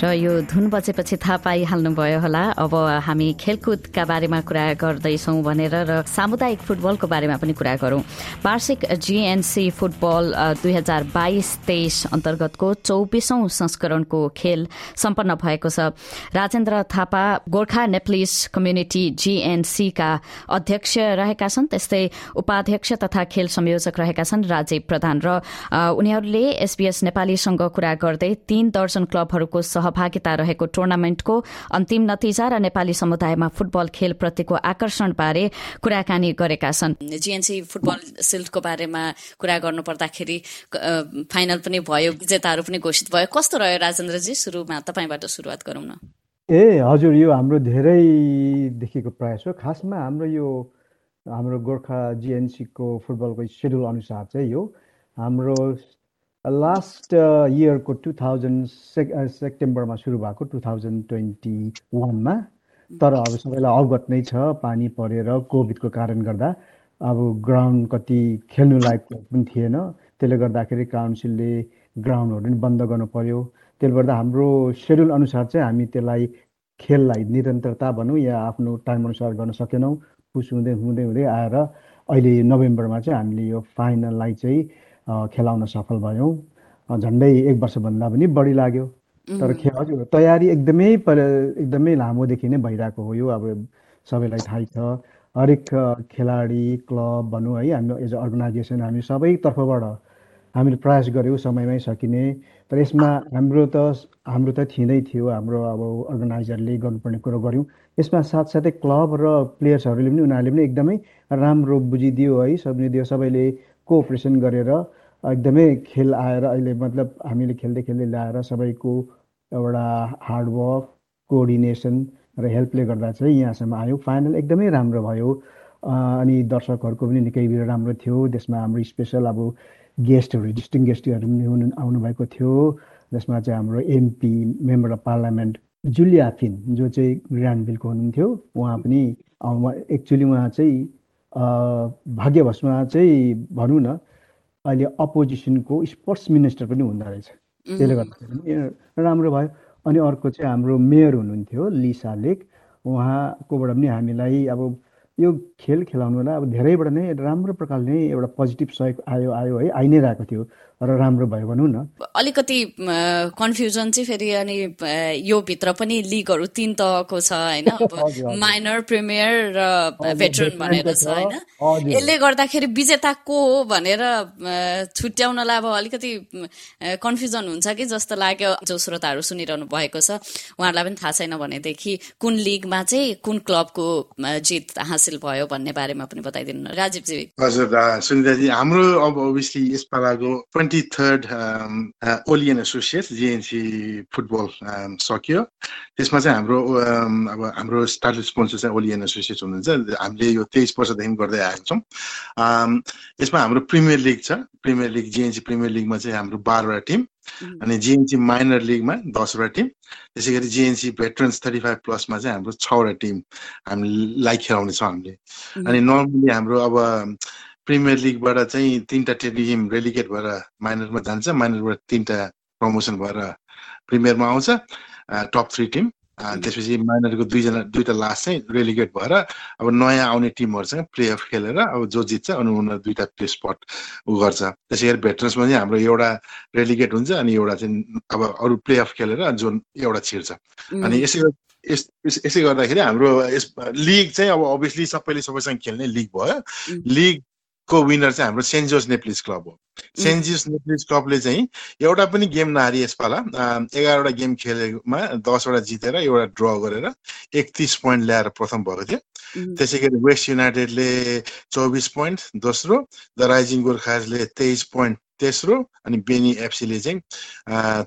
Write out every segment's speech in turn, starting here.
र यो धुन बजेपछि थाहा पाइहाल्नुभयो होला। अब हामी खेलकुदका बारेमा कुरा गर्दैछौँ भनेर र सामुदायिक फुटबलको बारेमा पनि कुरा गरौँ। वार्षिक जीएनसी फुटबल दुई हजार बाइस तेइस अन्तर्गतको चौबिसौं संस्करणको खेल सम्पन्न भएको छ। राजेन्द्र थापा गोर्खा नेप्लिस कम्युनिटी जीएनसीका अध्यक्ष रहेका छन्। त्यस्तै उपाध्यक्ष तथा खेल संयोजक रहेका छन् राजीव प्रधान र उनीहरूले एसबीएस नेपालीसँग कुरा गर्दै तीन दर्जन क्लबहरूको सहभागिता रहेको टुर्नामेन्टको अन्तिम नतिजा र नेपाली समुदायमा फुटबल खेलप्रतिको आकर्षणबारे कुराकानी गरेका छन्। जीएनसी फुटबल सिल्डको बारेमा कुरा गर्नु पर्दाखेरि फाइनल पनि भयो विजेताहरू पनि घोषित भयो। कस्तो रह्यो राजेन्द्रजी सुरुमा तपाईँबाट सुरुवात गरौँ न। ए हजुर यो हाम्रो धेरैदेखिको प्रयास हो। खासमा हाम्रो यो हाम्रो गोर्खा जिएनसीको फुटबलको सेड्युल अनुसार चाहिँ यो हाम्रो लास्ट इयरको टु थाउजन्ड सेक सेप्टेम्बरमा सुरु भएको टु थाउजन्ड ट्वेन्टी वानमा तर अब सबैलाई अवगत नै छ पानी परेर कोभिडको कारण गर्दा अब ग्राउन्ड कति खेल्नु लायक पनि थिएन। त्यसले गर्दाखेरि काउन्सिलले ग्राउन्डहरू पनि बन्द गर्नु पर्यो। त्यसले गर्दा हाम्रो सेड्युल अनुसार चाहिँ हामी त्यसलाई खेललाई निरन्तरता भनौँ या आफ्नो टाइम अनुसार गर्न सकेनौँ। पुस हुँदै हुँदै हुँदै आएर अहिले नोभेम्बरमा चाहिँ हामीले यो फाइनललाई चाहिँ खेलाउन सफल भयौँ। झन्डै एक वर्षभन्दा पनि बढी लाग्यो। तर खे हजुर तयारी एकदमै एकदमै लामोदेखि नै भइरहेको हो यो। अब सबैलाई थाहै छ। हरेक खेलाडी क्लब भनौँ है हाम्रो एज अर्गनाइजेसन हामी सबै तर्फबाट हामीले प्रयास गऱ्यौँ समयमै सकिने। तर यसमा हाम्रो त हाम्रो त थिँदै थियो। हाम्रो अब अर्गनाइजरले गर्नुपर्ने कुरो गऱ्यौँ। यसमा साथसाथै क्लब र प्लेयर्सहरूले पनि उनीहरूले पनि एकदमै राम्रो बुझिदियो है सबैले सबैले कोअपरेसन गरेर एकदमै खेल आएर अहिले मतलब हामीले खेल्दै खेल्दै ल्याएर सबैको एउटा हार्डवर्क कोअर्डिनेसन र हेल्पले गर्दा चाहिँ यहाँसम्म आयो। फाइनल एकदमै राम्रो भयो। अनि दर्शकहरूको पनि निकै राम्रो थियो। त्यसमा हाम्रो स्पेसल अब गेस्टहरू डिस्टिङ गेस्टहरू पनि हुनु आउनुभएको थियो। जसमा चाहिँ हाम्रो एमपी मेम्बर अफ पार्लियामेन्ट जुलिया फिन जो चाहिँ ग्रान्डभिलको हुनुहुन्थ्यो उहाँ पनि एक्चुली उहाँ चाहिँ भाग्यवशमा चाहिँ भनौँ न अहिले अपोजिसनको स्पोर्ट्स मिनिस्टर पनि हुँदो रहेछ। त्यसले गर्दाखेरि राम्रो भयो। अनि अर्को चाहिँ हाम्रो मेयर हुनुहुन्थ्यो लिसा लेक उहाँकोबाट पनि हामीलाई अब यो खेल खेलाउनुलाई अब धेरैबाट नै राम्रो प्रकारले नै एउटा पोजिटिभ सहयोग आयो आयो है आइ नै रहेको थियो। र राम्रो भयो भनौँ न। अलिकति कन्फ्युजन चाहिँ फेरि अनि यो भित्र पनि लिगहरू तिन तहको छ होइन? माइनर प्रिमियर र भेटरन भनेर छ होइन? यसले गर्दाखेरि विजेता को हो भनेर छुट्याउनलाई अब अलिकति कन्फ्युजन हुन्छ कि जस्तो लाग्यो। जो श्रोताहरू सुनिरहनु भएको छ उहाँहरूलाई पनि थाहा छैन भनेदेखि कुन लिगमा चाहिँ कुन क्लबको जित हासिल भयो भन्ने बारेमा पनि बताइदिनु राजीवजी। हजुर सुनिताजी हाम्रो अब ओभियसली यसपालाको ट्वेन्टी थर्ड ओलियन एसोसिएट जिएनसी फुटबल सकियो त्यसमा चाहिँ हाम्रो um, अब हाम्रो स्टार्ट स्पोन्सर चाहिँ ओलियन एसोसिएट हुनुहुन्छ। हामीले यो तेइस वर्षदेखि गर्दै आएको छौँ। Um, यसमा हाम्रो प्रिमियर लिग छ। प्रिमियर लिग जिएनसी प्रिमियर लिगमा चाहिँ हाम्रो बाह्रवटा टिम अनि जिएनसी माइनर लिगमा दसवटा टिम। त्यसै गरी जिएनसी भेटरन्स थर्टी फाइभ प्लसमा चाहिँ हाम्रो छवटा टिम हामीलाई खेलाउने छ हामीले। अनि नर्मली हाम्रो अब प्रिमियर लिगबाट चाहिँ तिनवटा टिम रेलिगेट भएर माइनरमा जान्छ। माइनरबाट तिनवटा प्रमोसन भएर प्रिमियरमा आउँछ। Top three team. त्यसपछि माइनरको दुईजना दुईवटा लास्ट चाहिँ रेलिगेट भएर अब नयाँ आउने टिमहरूसँग प्लेअफ खेलेर अब जो जित्छ अनि उनीहरू दुईवटा प्ले स्पट उ गर्छ। त्यसै गरी भेटरन्समा चाहिँ हाम्रो एउटा रेलिगेट हुन्छ अनि एउटा चाहिँ अब अरू प्लेअफ खेलेर जुन एउटा छिर्छ। अनि यसै यसै गर्दाखेरि हाम्रो यस लिग चाहिँ अब अभियसली सबैले सबैसँग खेल्ने लिग भयो। लिग को विनर चाहिँ हाम्रो सेन्ट जोस नेप्लिस क्लब हो। सेन्ट जोस नेप्लिस क्लबले चाहिँ एउटा पनि गेम नहारी यसपाला एघारवटा गेम खेलेकोमा दसवटा जितेर एउटा ड्र गरेर एकतिस पोइन्ट ल्याएर प्रथम भएको थियो। त्यसै गरी वेस्ट युनाइटेडले चौबिस पोइन्ट दोस्रो द राइजिङ गोर्खाजले तेइस पोइन्ट तेस्रो अनि बेनी एफसीले चाहिँ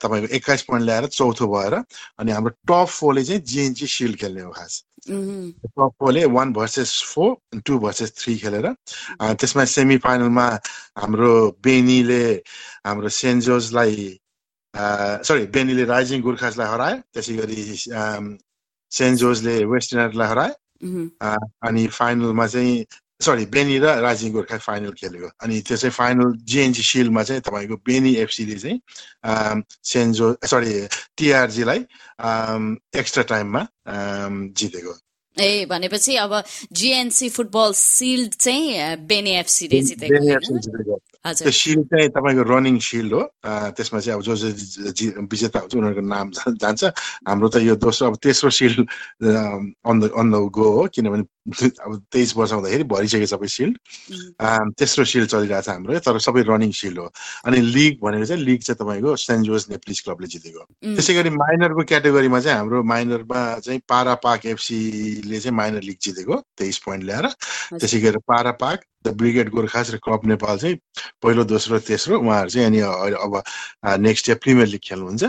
तपाईँको एक्काइस पोइन्ट ल्याएर चौथो भएर अनि हाम्रो टप फोरले चाहिँ जिएनजी सिल्ड खेल्ने हो खास। फोरले one versus four two versus three खेलेर त्यसमा सेमी फाइनलमा हाम्रो बेनीले हाम्रो सेन्ट जोर्जलाई सरी बेनीले राइजिङ गोर्खासलाई हरायो त्यसै गरी सेन्ट जोर्जले वेस्ट इन्डिजलाई हरायो अनि फाइनलमा चाहिँ सरी बेनी र राजिङ गोर्खा फाइनल खेलेको। अनि त्यो चाहिँ फाइनल जिएनजी सिल्डमा चाहिँ तपाईँको बेनी एफसीले चाहिँ सेन्जो सरी टिआरजीलाई एक्स्ट्रा टाइममा जितेको। ए भनेपछि अब जिएनसी फुटबल सिल्ड चाहिँ बेनी एफसीले जितेको। त्यो सिल्ड चाहिँ तपाईँको रनिङ सिल्ड हो। त्यसमा चाहिँ अब जो जो विजेता हुन्छ उनीहरूको नाम जान्छ। हाम्रो त यो दोस्रो अब तेस्रो shield on the on the go हो। किनभने अब तेइस वर्ष हुँदाखेरि भरिसक्यो सबै सिल्ड तेस्रो सिल्ड चलिरहेको छ हाम्रो। तर सबै रनिङ सिल्ड हो। अनि लिग भनेको चाहिँ लिग चाहिँ तपाईँको सेन्ट जोर्ज नेप्लिस क्लबले जितेको। त्यसै गरी माइनरको क्याटेगोरीमा चाहिँ हाम्रो माइनरमा चाहिँ पारा पाक एफसीले चाहिँ माइनर लिग जितेको। तेइस पोइन्ट ल्याएर। त्यसै गरी पारा पाक द ब्रिगेड गोर्खास र क्लब नेपाल चाहिँ पहिलो दोस्रो तेस्रो उहाँहरू चाहिँ अनि अब नेक्स्ट इयर प्रिमियर लिग खेल्नुहुन्छ।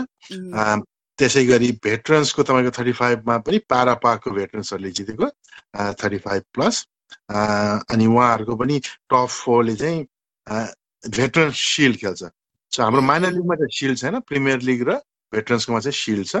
त्यसै गरी भेटरन्सको तपाईँको थर्टी फाइभमा पनि पारापाको भेटरन्सहरूले जितेको थर्टी फाइभ प्लस। अनि उहाँहरूको पनि टप फोरले चाहिँ भेटरन्स सिल्ड खेल्छ। सो हाम्रो माइनर लिगमा चाहिँ सिल्ड छैन प्रिमियर लिग र भेटरन्सकोमा चाहिँ सिल्ड छ।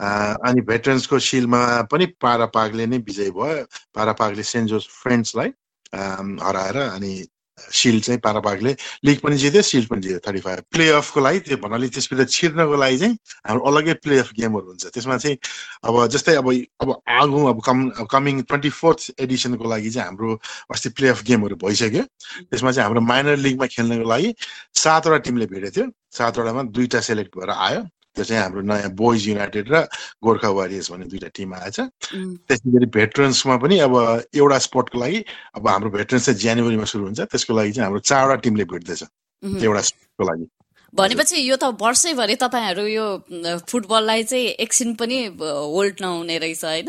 अनि भेटरन्सको सिल्डमा पनि पारापाकले नै विजय भयो। पारापाकले सेन्ट जोस फ्रेन्ड्सलाई हराएर अनि सिल्ड चाहिँ पारापाकले लिग पनि जित्यो सिल्ड पनि जित्यो थर्टी फाइभ प्ले अफको लागि त्यो भन्नाले त्यसभित्र छिर्नको लागि चाहिँ हाम्रो अलग्गै प्ले अफ गेमहरू हुन्छ। त्यसमा चाहिँ अब जस्तै अब अब आगो अब कम कमिङ ट्वेन्टी फोर्थ एडिसनको लागि चाहिँ हाम्रो अस्ति प्ले अफ गेमहरू भइसक्यो। त्यसमा चाहिँ हाम्रो माइनर लिगमा खेल्नको लागि सातवटा टिमले भिडेको थियो। सातवटामा दुईवटा सेलेक्ट भएर आयो। त्यो चाहिँ हाम्रो नयाँ बोइज युनाइटेड र गोर्खा वारियर्स भन्ने दुइटा टिम आएछ। त्यसै गरी भेटरन्समा पनि अब एउटा स्पोर्टको लागि अब हाम्रो भेटरन्स चाहिँ जनवरीमा सुरु हुन्छ। त्यसको लागि चाहिँ हाम्रो चारवटा टिमले भेट्दैछ। एउटा स्पोर्टको लागि। भनेपछि यो त वर्षैभरि तपाईँहरू यो फुटबललाई चाहिँ एकछिन पनि होल्ड नहुने रहेछ होइन?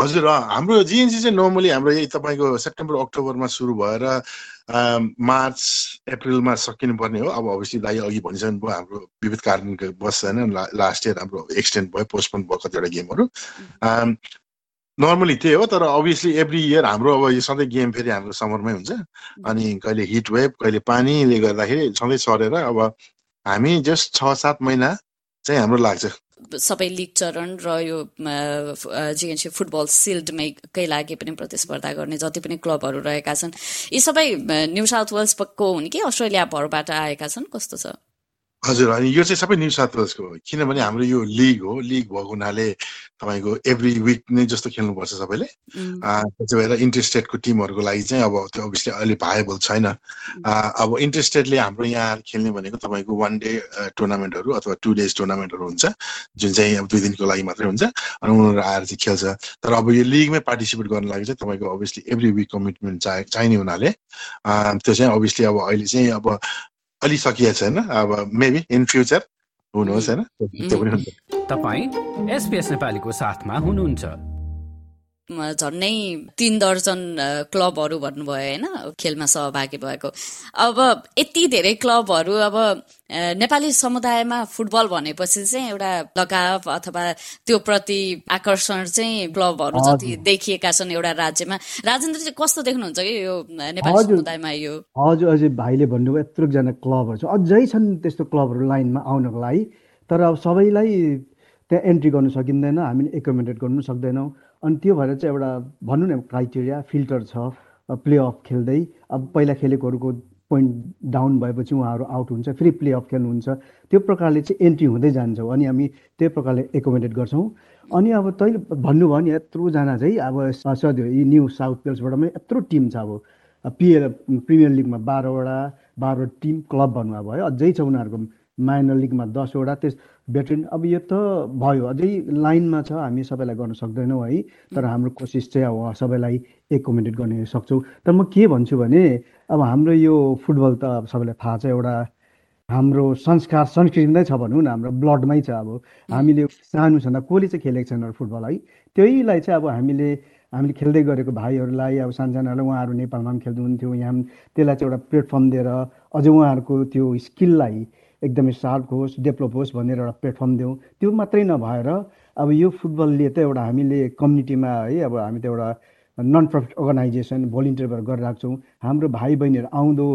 हजुर हाम्रो जिएनसी चाहिँ नर्मली हाम्रो यही तपाईँको सेप्टेम्बर अक्टोबरमा सुरु भएर मार्च अप्रिलमा सकिनुपर्ने हो। अब अभियसली दाइ अघि भनिसक्नु भयो हाम्रो विविध कारणको बस होइन लास्ट इयर हाम्रो एक्सटेन्ड भयो पोस्टपोन भयो कतिवटा गेमहरू। नर्मली त्यही हो तर अभियसली एभ्री इयर हाम्रो अब यो सधैँ गेम फेरि हाम्रो समरमै हुन्छ। अनि कहिले हिट वेभ कहिले पानीले गर्दाखेरि सधैँ सरेर अब हामी जस्ट छ सात महिना चाहिँ हाम्रो लाग्छ। सबै लिग चरण र यो जिएनसी फुटबल सिल्डमै लागि पनि प्रतिस्पर्धा गर्ने जति पनि क्लबहरू रहेका छन् यी सबै न्यू साउथ वेल्सको हुन् कि अस्ट्रेलियाभरबाट आएका छन्? कस्तो छ? हजुर अनि यो चाहिँ सबै न्यू साउथ वेल्सको हो किनभने हाम्रो यो लिग हो लिग भएको हुनाले तपाईँको एभ्री विक नै जस्तो खेल्नुपर्छ सबैले। त्यसो भएर इन्ट्रेस्टेडको टिमहरूको लागि चाहिँ अब त्यो अभियसली अहिले भाएबल छैन। अब इन्ट्रेस्टेडले हाम्रो यहाँ खेल्ने भनेको तपाईँको वान डे टुर्नामेन्टहरू अथवा टु डेज टुर्नामेन्टहरू हुन्छ जुन चाहिँ अब दुई दिनको लागि मात्रै हुन्छ अनि उनीहरू आएर चाहिँ खेल्छ। तर अब यो लिगमै पार्टिसिपेट गर्नु लागि चाहिँ तपाईँको अभियसली एभ्री विक कमिटमेन्ट चाहे चाहिने हुनाले त्यो चाहिँ अभियसली अब अहिले चाहिँ अब अलि सकिएको छैन अब मेबी इन फ्युचर हुनुहोस् होइन तपाईँ एसपिएस नेपालीको साथमा हुनुहुन्छ। झन्डै तिन दर्जन क्लबहरू भन्नुभयो होइन? खेलमा सहभागी भएको। अब यति धेरै क्लबहरू अब नेपाली समुदायमा फुटबल भनेपछि चाहिँ एउटा लगाव अथवा त्यो प्रति आकर्षण चाहिँ क्लबहरू जति देखिएका छन् एउटा राज्यमा। राजेन्द्र चाहिँ कस्तो देख्नुहुन्छ कि यो नेपाली समुदायमा यो? हजुर अझै भाइले भन्नुभयो यत्रोजना क्लबहरू छ अझै छन् त्यस्तो क्लबहरू लाइनमा आउनको लागि तर अब सबैलाई त्यहाँ एन्ट्री गर्नु सकिँदैन हामीले एकोमोडेट गर्नु सक्दैनौँ। अनि त्यो भएर चाहिँ एउटा भनौँ न क्राइटेरिया फिल्टर छ। प्ले अफ खेल्दै अब पहिला खेलेकोहरूको पोइन्ट डाउन भएपछि उहाँहरू आउट हुन्छ फेरि प्ले अफ खेल्नुहुन्छ। त्यो प्रकारले चाहिँ एन्ट्री हुँदै जान्छौँ अनि हामी त्यही प्रकारले एकोमोडेट गर्छौँ। अनि अब तैँले भन्नुभयो नि यत्रोजना चाहिँ अब सध्यो यी न्यू साउथ वेल्सबाट पनि यत्रो टिम छ अब। पिएल प्रिमियर लिगमा बाह्रवटा बाह्रवटा टिम क्लब भन्नुभयो अझै छ उनीहरूको माइनर लिगमा दसवटा त्यस भेटरेन अब यो त भयो अझै लाइनमा छ हामी सबैलाई गर्न सक्दैनौँ है तर हाम्रो कोसिस चाहिँ अब सबैलाई एकोमोडेट गर्ने सक्छौँ। तर म के भन्छु भने अब हाम्रो यो फुटबल त अब सबैलाई थाहा छ एउटा हाम्रो संस्कार संस्कृति नै छ भनौँ न हाम्रो ब्लडमै छ अब। हामीले सानो छँदा कसले चाहिँ खेलेको छैन फुटबल है। त्यहीलाई चाहिँ अब हामीले हामीले खेल्दै गरेको भाइहरूलाई अब सानसानाहरूलाई उहाँहरू नेपालमा पनि खेल्नुहुन्थ्यो यहाँ त्यसलाई चाहिँ एउटा प्लेटफर्म दिएर अझै उहाँहरूको त्यो स्किललाई एकदमै सार्प होस् डेभलप होस् भनेर एउटा प्लेटफर्म दिउँ। त्यो मात्रै नभएर अब यो फुटबलले त एउटा हामीले कम्युनिटीमा है अब हामी त एउटा नन प्रफिट अर्गनाइजेसन भोलिन्टियर भएर गरिरहेको छौँ। हाम्रो भाइ बहिनीहरू आउँदो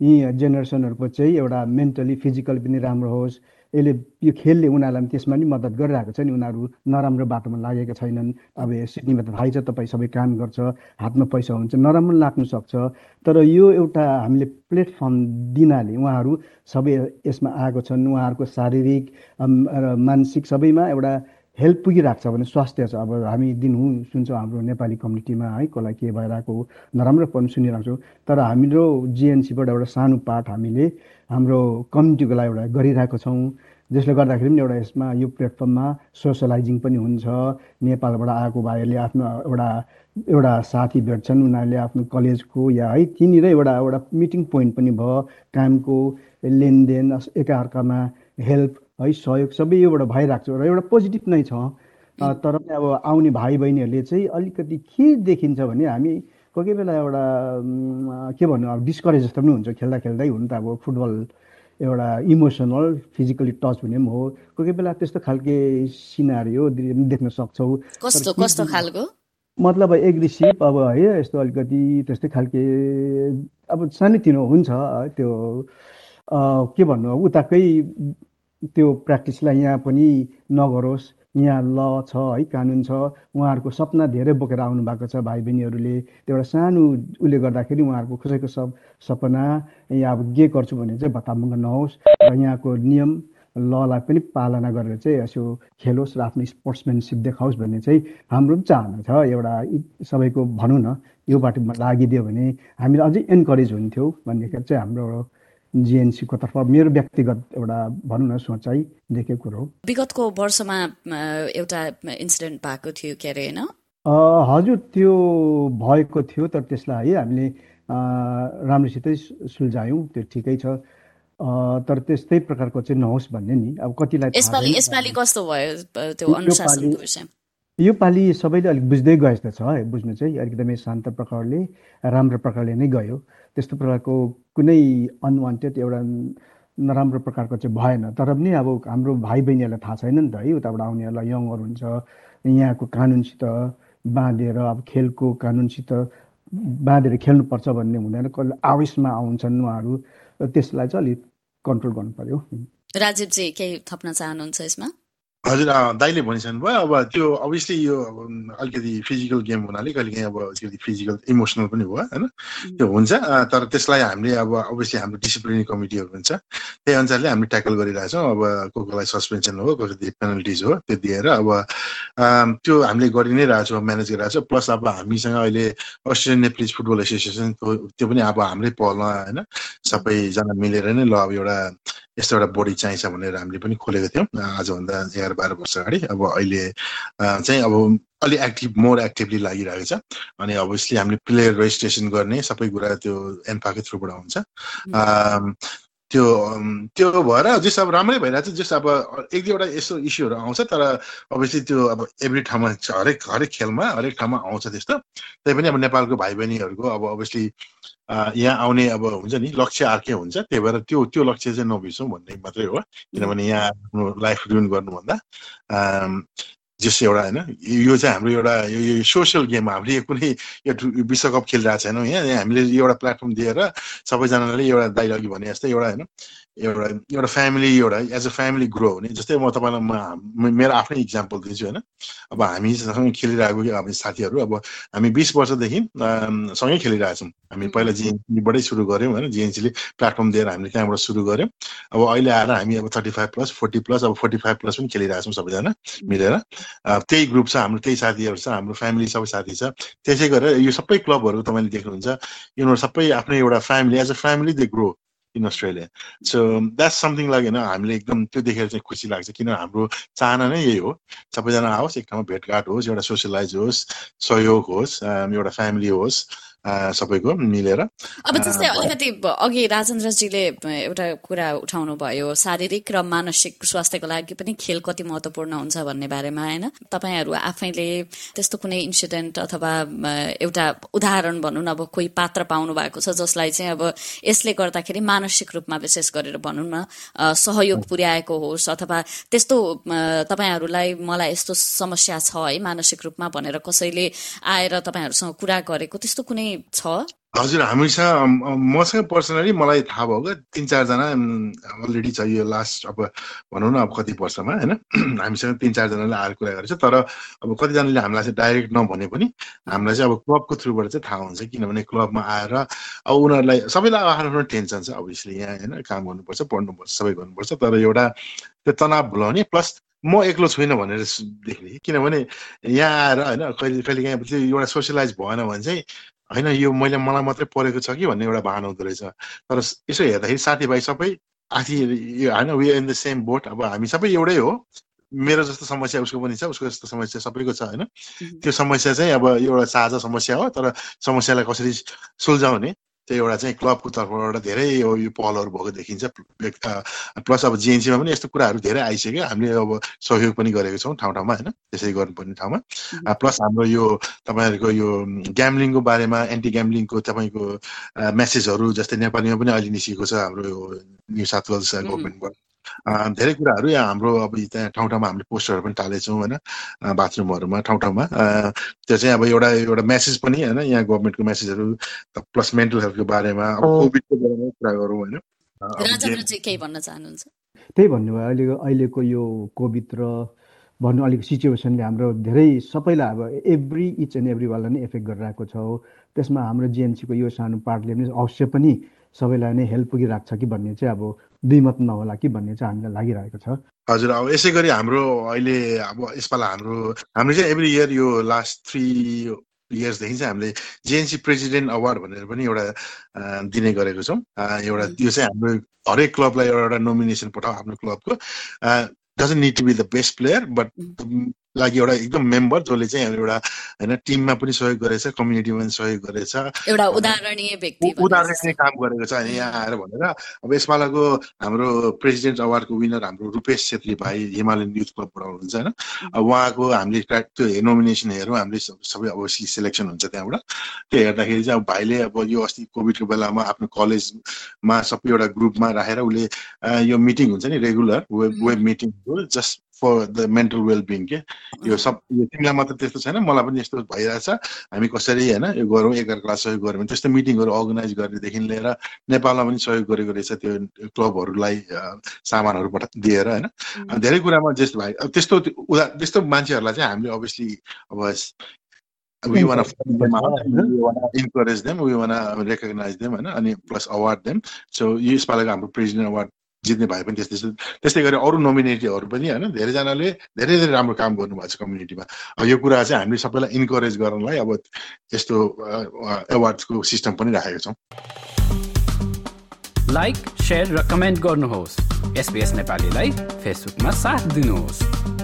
यी जेनेरेसनहरूको चाहिँ एउटा मेन्टली फिजिकल पनि राम्रो होस्। यसले यो खेलले उनीहरूलाई पनि त्यसमा पनि मद्दत गरिरहेको छ नि। उनीहरू नराम्रो बाटोमा लागेका छैनन्। अब सिडनीमा त थाहै छ तपाईँ सबै काम गर्छ हातमा पैसा हुन्छ नराम्रो लाग्नु सक्छ। तर यो एउटा हामीले प्लेटफर्म दिनाले उहाँहरू सबै यसमा आएको छन्। उहाँहरूको शारीरिक र मानसिक सबैमा एउटा हेल्प पुगिरहेको छ भने स्वास्थ्य छ। अब हामी दिनहुँ सुन्छौँ हाम्रो नेपाली कम्युनिटीमा है कसलाई के भइरहेको नराम्रो पनि सुनिरहेको छौँ। तर हाम्रो जिएनसीबाट एउटा सानो पाठ हामीले हाम्रो कम्युनिटीको लागि एउटा गरिरहेको छौँ। जसले गर्दाखेरि पनि एउटा यसमा यो प्लेटफर्ममा सोसलाइजिङ पनि हुन्छ। नेपालबाट आएको भाइहरूले आफ्नो एउटा एउटा साथी भेट्छन् उनीहरूले आफ्नो कलेजको या है त्यहीँनिर एउटा एउटा मिटिङ पोइन्ट पनि भयो। कामको लेनदेन एकअर्कामा हेल्प है सहयोग सबै योबाट भइरहेको छ र एउटा पोजिटिभ नै छ। तर पनि अब आउने भाइ बहिनीहरूले चाहिँ अलिकति के देखिन्छ भने हामी कोही कोही बेला एउटा के भन्नु अब डिस्करेज जस्तो पनि हुन्छ खेल्दा खेल्दै हुनु त अब फुटबल एउटा इमोसनल फिजिकली टच हुने पनि हो। कोही कोही बेला त्यस्तो खालके सिनारी देख्न सक्छौँ। कस्तो कस्तो खालको? मतलब एग्रेसिभ अब है यस्तो अलिकति त्यस्तै खालके अब सानोतिनो हुन्छ त्यो के भन्नु उताकै त्यो प्र्याक्टिसलाई यहाँ पनि नगरोस्। यहाँ ल छ है कानुन छ। उहाँहरूको सपना धेरै बोकेर आउनु भएको छ भाइ बहिनीहरूले त्यो एउटा सानो उसले गर्दाखेरि उहाँहरूको कसैको सब सपना यहाँ अब के गर्छु भने चाहिँ भत्तामुङ्ग नहोस् र यहाँको नियम ललाई पनि पालना गरेर चाहिँ यसो खेलोस् र आफ्नो स्पोर्ट्सम्यानसिप देखाओस् भन्ने चाहिँ हाम्रो पनि चाहना छ। एउटा सबैको भनौँ न यो बाटोमा लागिदियो भने हामीलाई अझै इन्करेज हुन्थ्यो भन्ने चाहिँ हाम्रो जिएनसीको तर्फ मेरो व्यक्तिगत एउटा भनौँ न सोचाइ देखेको कुरो हो। विगतको वर्षमा एउटा इन्सिडेन्ट भएको थियो के अरे होइन? हजुर त्यो भएको थियो तर त्यसलाई है हामीले राम्रोसितै सुल्झायौँ त्यो ठिकै छ। तर त्यस्तै प्रकारको चाहिँ नहोस् भन्ने नि। अब कतिलाई यसपालि कस्तो भयो त्यो पालि सबैले अलिक बुझ्दै गए जस्तो छ है बुझ्नु चाहिँ एकदमै शान्त प्रकारले राम्रो प्रकारले नै गयो। त्यस्तो प्रकारको कुनै अनवान्टेड एउटा नराम्रो प्रकारको चाहिँ भएन। तर पनि अब हाम्रो भाइ बहिनीहरूलाई थाहा छैन नि त है उताबाट आउनेहरूलाई यङहरू हुन्छ यहाँको कानुनसित बाँधेर अब खेलको कानुनसित बाँधेर खेल्नुपर्छ भन्ने हुँदैन कसले आवेशमा आउँछन् उहाँहरू त्यसलाई चाहिँ अलिक कन्ट्रोल गर्नु पर्यो। राजीवजी केही थप्न चाहनुहुन्छ यसमा? हजुर दाइले भनिसक्नु भयो। अब त्यो अभियसली यो अलिकति फिजिकल गेम हुनाले कहिलेकाहीँ अब अलिकति फिजिकल इमोसनल पनि भयो होइन? त्यो हुन्छ तर त्यसलाई हामीले अब अभियसली हाम्रो डिसिप्लिनरी कमिटीहरू हुन्छ। त्यही अनुसारले हामीले ट्याकल गरिरहेछौँ अब को कोलाई सस्पेन्सन हो कसै पेनल्टिज हो त्यो दिएर अब त्यो हामीले गरि नै रहेछौँ म्यानेज गरिरहेछौँ प्लस अब हामीसँग अहिले अस्ट्रेलियन नेप्लिज फुटबल एसोसिएसन त्यो पनि अब हाम्रै पहलमा होइन? सबैजना मिलेर नै ल अब एउटा यस्तो एउटा बडी चाहिन्छ भनेर हामीले पनि खोलेको थियौँ आजभन्दा एघार बाह्र वर्ष अगाडि। अब अहिले चाहिँ अब अलि एक्टिभ मोर एक्टिभली लागिरहेको छ। अनि अभियसली हामीले प्लेयर रेजिस्ट्रेसन गर्ने सबै कुरा त्यो एन्फाकै थ्रुबाट हुन्छ। त्यो त्यो भएर जस अब राम्रै भइरहेको छ जस अब एक दुईवटा यस्तो इस्युहरू आउँछ तर अभियसली त्यो अब एभ्री ठाउँमा हरेक हरेक खेलमा हरेक ठाउँमा आउँछ त्यस्तो। त्यही पनि अब नेपालको भाइ बहिनीहरूको अब अभियसली यहाँ आउने अब हुन्छ नि लक्ष्य अर्कै हुन्छ। त्यही भएर त्यो त्यो लक्ष्य चाहिँ नबिर्सौँ भन्ने मात्रै हो। किनभने यहाँ आफ्नो लाइफ रुन गर्नुभन्दा। जस एउटा होइन यो चाहिँ हाम्रो एउटा यो सोसियल गेम हामीले कुनै यो विश्वकप खेलिरहेको छैनौँ यहाँ हामीले एउटा प्लेटफर्म दिएर सबैजनाले एउटा दाइ अघि भने जस्तै एउटा होइन। एउटा एउटा फ्यामिली एउटा एज अ फ्यामिली ग्रो हुने। जस्तै म तपाईँलाई म मेरो आफ्नै इक्जाम्पल दिन्छु होइन? अब हामीसँग खेलिरहेको हामी साथीहरू अब हामी बिस वर्षदेखि सँगै खेलिरहेछौँ हामी पहिला जिएनसीबाटै सुरु गऱ्यौँ होइन? जिएनसीले प्लेटफर्म दिएर हामीले त्यहाँबाट सुरु गऱ्यौँ। अब अहिले आएर हामी अब thirty five plus forty plus अब फोर्टी फाइभ प्लस पनि खेलिरहेछौँ सबैजना मिलेर। त्यही ग्रुप छ हाम्रो त्यही साथीहरू छ हाम्रो फ्यामिली सबै साथी छ। त्यसै गरेर यो सबै क्लबहरू तपाईँले देख्नुहुन्छ। यिनीहरू सबै आफ्नै एउटा family as a family they grow in Australia so that's something like होइन हामीले एकदम त्यो देखेर चाहिँ खुसी लाग्छ किन हाम्रो चाहना नै यही हो। सबैजना आओस् एक ठाउँमा भेटघाट होस् एउटा सोसियलाइज होस् सहयोग होस् एउटा फ्यामिली होस्। सबैको मिलेर। अब जस्तै अलिकति अघि राजेन्द्रजीले एउटा कुरा उठाउनु भयो शारीरिक र मानसिक स्वास्थ्यको लागि पनि खेल कति महत्वपूर्ण हुन्छ भन्ने बारेमा होइन? तपाईँहरू आफैले त्यस्तो कुनै इन्सिडेन्ट अथवा एउटा उदाहरण भनौँ न अब कोही पात्र पाउनु भएको छ जसलाई चाहिँ अब यसले गर्दाखेरि मानसिक रूपमा विशेष गरेर भनौँ न सहयोग पुर्याएको होस् अथवा त्यस्तो तपाईँहरूलाई मलाई यस्तो समस्या छ है मानसिक रूपमा भनेर कसैले आएर तपाईँहरूसँग कुरा गरेको त्यस्तो कुनै छ? हजुर हामीसँग मसँग पर्सनली मलाई थाहा भयो क्या तिन चारजना अलरेडी छ यो लास्ट अब भनौँ न अब कति वर्षमा होइन? हामीसँग तिन चारजनाले आएर कुरा गरेको छ तर अब कतिजनाले हामीलाई चाहिँ डाइरेक्ट नभने पनि हामीलाई चाहिँ अब क्लबको थ्रुबाट चाहिँ थाहा हुन्छ किनभने क्लबमा आएर अब उनीहरूलाई सबैलाई आफ्नो आफ्नो टेन्सन छ अब यहाँ होइन काम गर्नुपर्छ पढ्नुपर्छ सबै गर्नुपर्छ तर एउटा त्यो तनाव भुलाउने प्लस म एक्लो छुइनँ भनेर देख्ने किनभने यहाँ आएर होइन कहिले कहिले काहीँ एउटा सोसियलाइज भएन भने चाहिँ होइन यो मैले मलाई मात्रै परेको छ कि भन्ने एउटा भान हुँदो रहेछ। तर यसो हेर्दाखेरि साथीभाइ सबै आथी होइन we in the same boat अब हामी सबै एउटै हो। मेरो जस्तो समस्या उसको पनि छ उसको जस्तो समस्या सबैको छ होइन? त्यो समस्या चाहिँ अब एउटा साझा समस्या हो तर समस्यालाई कसरी सुल्झाउने? त्यो एउटा चाहिँ क्लबको तर्फबाट धेरै यो पहलहरू भएको देखिन्छ। प्लस अब जिएनसीमा पनि यस्तो कुराहरू धेरै आइसक्यो। हामीले अब सहयोग पनि गरेको छौँ ठाउँ ठाउँमा होइन? त्यसै गर्नुपर्ने ठाउँमा। प्लस हाम्रो यो तपाईँहरूको यो ग्याम्लिङको बारेमा एन्टी ग्याम्लिङको तपाईँको मेसेजहरू जस्तै नेपालीमा पनि अहिले निस्किएको छ हाम्रो यो न्यु साउथ वेल्स गभर्मेन्टबाट धेरै कुराहरू यहाँ हाम्रो अब त्यहाँ ठाउँ ठाउँमा हामीले पोस्टरहरू पनि टालेछौँ होइन बाथरुमहरूमा ठाउँ ठाउँमा त्यो चाहिँ अब एउटा एउटा मेसेज पनि होइन यहाँ गभर्मेन्टको मेसेजहरू प्लस मेन्टल हेल्थको बारेमा अब कोभिडको बारेमा कुरा गरौँ होइन। त्यही भन्नुभयो अहिले अहिलेको यो कोभिड र भन्नु अलिक सिचुएसनले हाम्रो धेरै सबैलाई अब एभ्री इच एन्ड एभ्री वाललाई नै एफेक्ट गरिरहेको छ त्यसमा हाम्रो जिएनसीको यो सानो पार्टले पनि अवश्य पनि सबैलाई नै हेल्प पुगिरहेको छ कि भन्ने चाहिँ अब दुईमत नहोला कि भन्ने चाहिँ हामीलाई लागिरहेको छ। हजुर अब यसै गरी हाम्रो अहिले अब यसपालि हाम्रो हाम्रो चाहिँ एभ्री इयर यो लास्ट थ्री इयर्सदेखि चाहिँ हामीले जेएनसी प्रेसिडेन्ट अवार्ड भनेर पनि एउटा दिने गरेको छौँ। एउटा त्यो चाहिँ हाम्रो हरेक क्लबलाई एउटा एउटा नोमिनेसन पठाऊ आफ्नो क्लबको। Doesn't need to be the best player but लागि एउटा एकदम मेम्बर जसले चाहिँ एउटा होइन टिममा पनि सहयोग गरेछ कम्युनिटीमा पनि सहयोग गरेछ। एउटा उदाहरणीय व्यक्ति उदाहरणीय काम गरेको छ यहाँ आएर भनेर। अब यसपालाको हाम्रो प्रेसिडेन्ट अवार्डको विनर हाम्रो रूपेश छेत्री भाइ हिमालयन युथ क्लबबाट हुनुहुन्छ होइन। अब उहाँको हामीले त्यो नोमिनेसन हेरौँ हामीले सबै अभियसली सेलेक्सन हुन्छ त्यहाँबाट। त्यो हेर्दाखेरि चाहिँ अब भाइले अब यो अस्ति कोभिडको बेलामा आफ्नो कलेजमा सबै एउटा ग्रुपमा राखेर उसले यो मिटिङ हुन्छ नि रेगुलर वेब वेब मिटिङहरू just for the mental wellbeing के? यो सब यो तिमीलाई मात्र त्यस्तो छैन मलाई पनि यस्तो भइरहेछ। हामी कसरी होइन यो गरौँ एकअर्कालाई सहयोग गऱ्यौँ भने त्यस्तो मिटिङहरू अर्गनाइज गर्नेदेखि लिएर नेपालमा पनि सहयोग गरेको रहेछ त्यो क्लबहरूलाई सामानहरू पठा दिएर होइन। धेरै कुरामा जस्तो भाइ त्यस्तो उदा त्यस्तो मान्छेहरूलाई चाहिँ हामीले अभियसली अब we want to fund them out, we want to encourage them, we want to recognize them, होइन अनि प्लस अवार्ड देम सो यसपालिको हाम्रो प्रेसिडेन्ट अवार्ड जित्ने भए पनि त्यस्तै त्यस्तै गरी अरू नोमिनेटीहरू पनि होइन धेरैजनाले धेरै धेरै राम्रो काम गर्नुभएको छ कम्युनिटीमा यो कुरा चाहिँ हामीले सबैलाई इन्करेज गर्नलाई अब यस्तो एवार्डको सिस्टम पनि राखेको छौँ। लाइक सेयर र कमेन्ट गर्नुहोस्। एसपिएस नेपालीलाई फेसबुकमा साथ दिनुहोस्।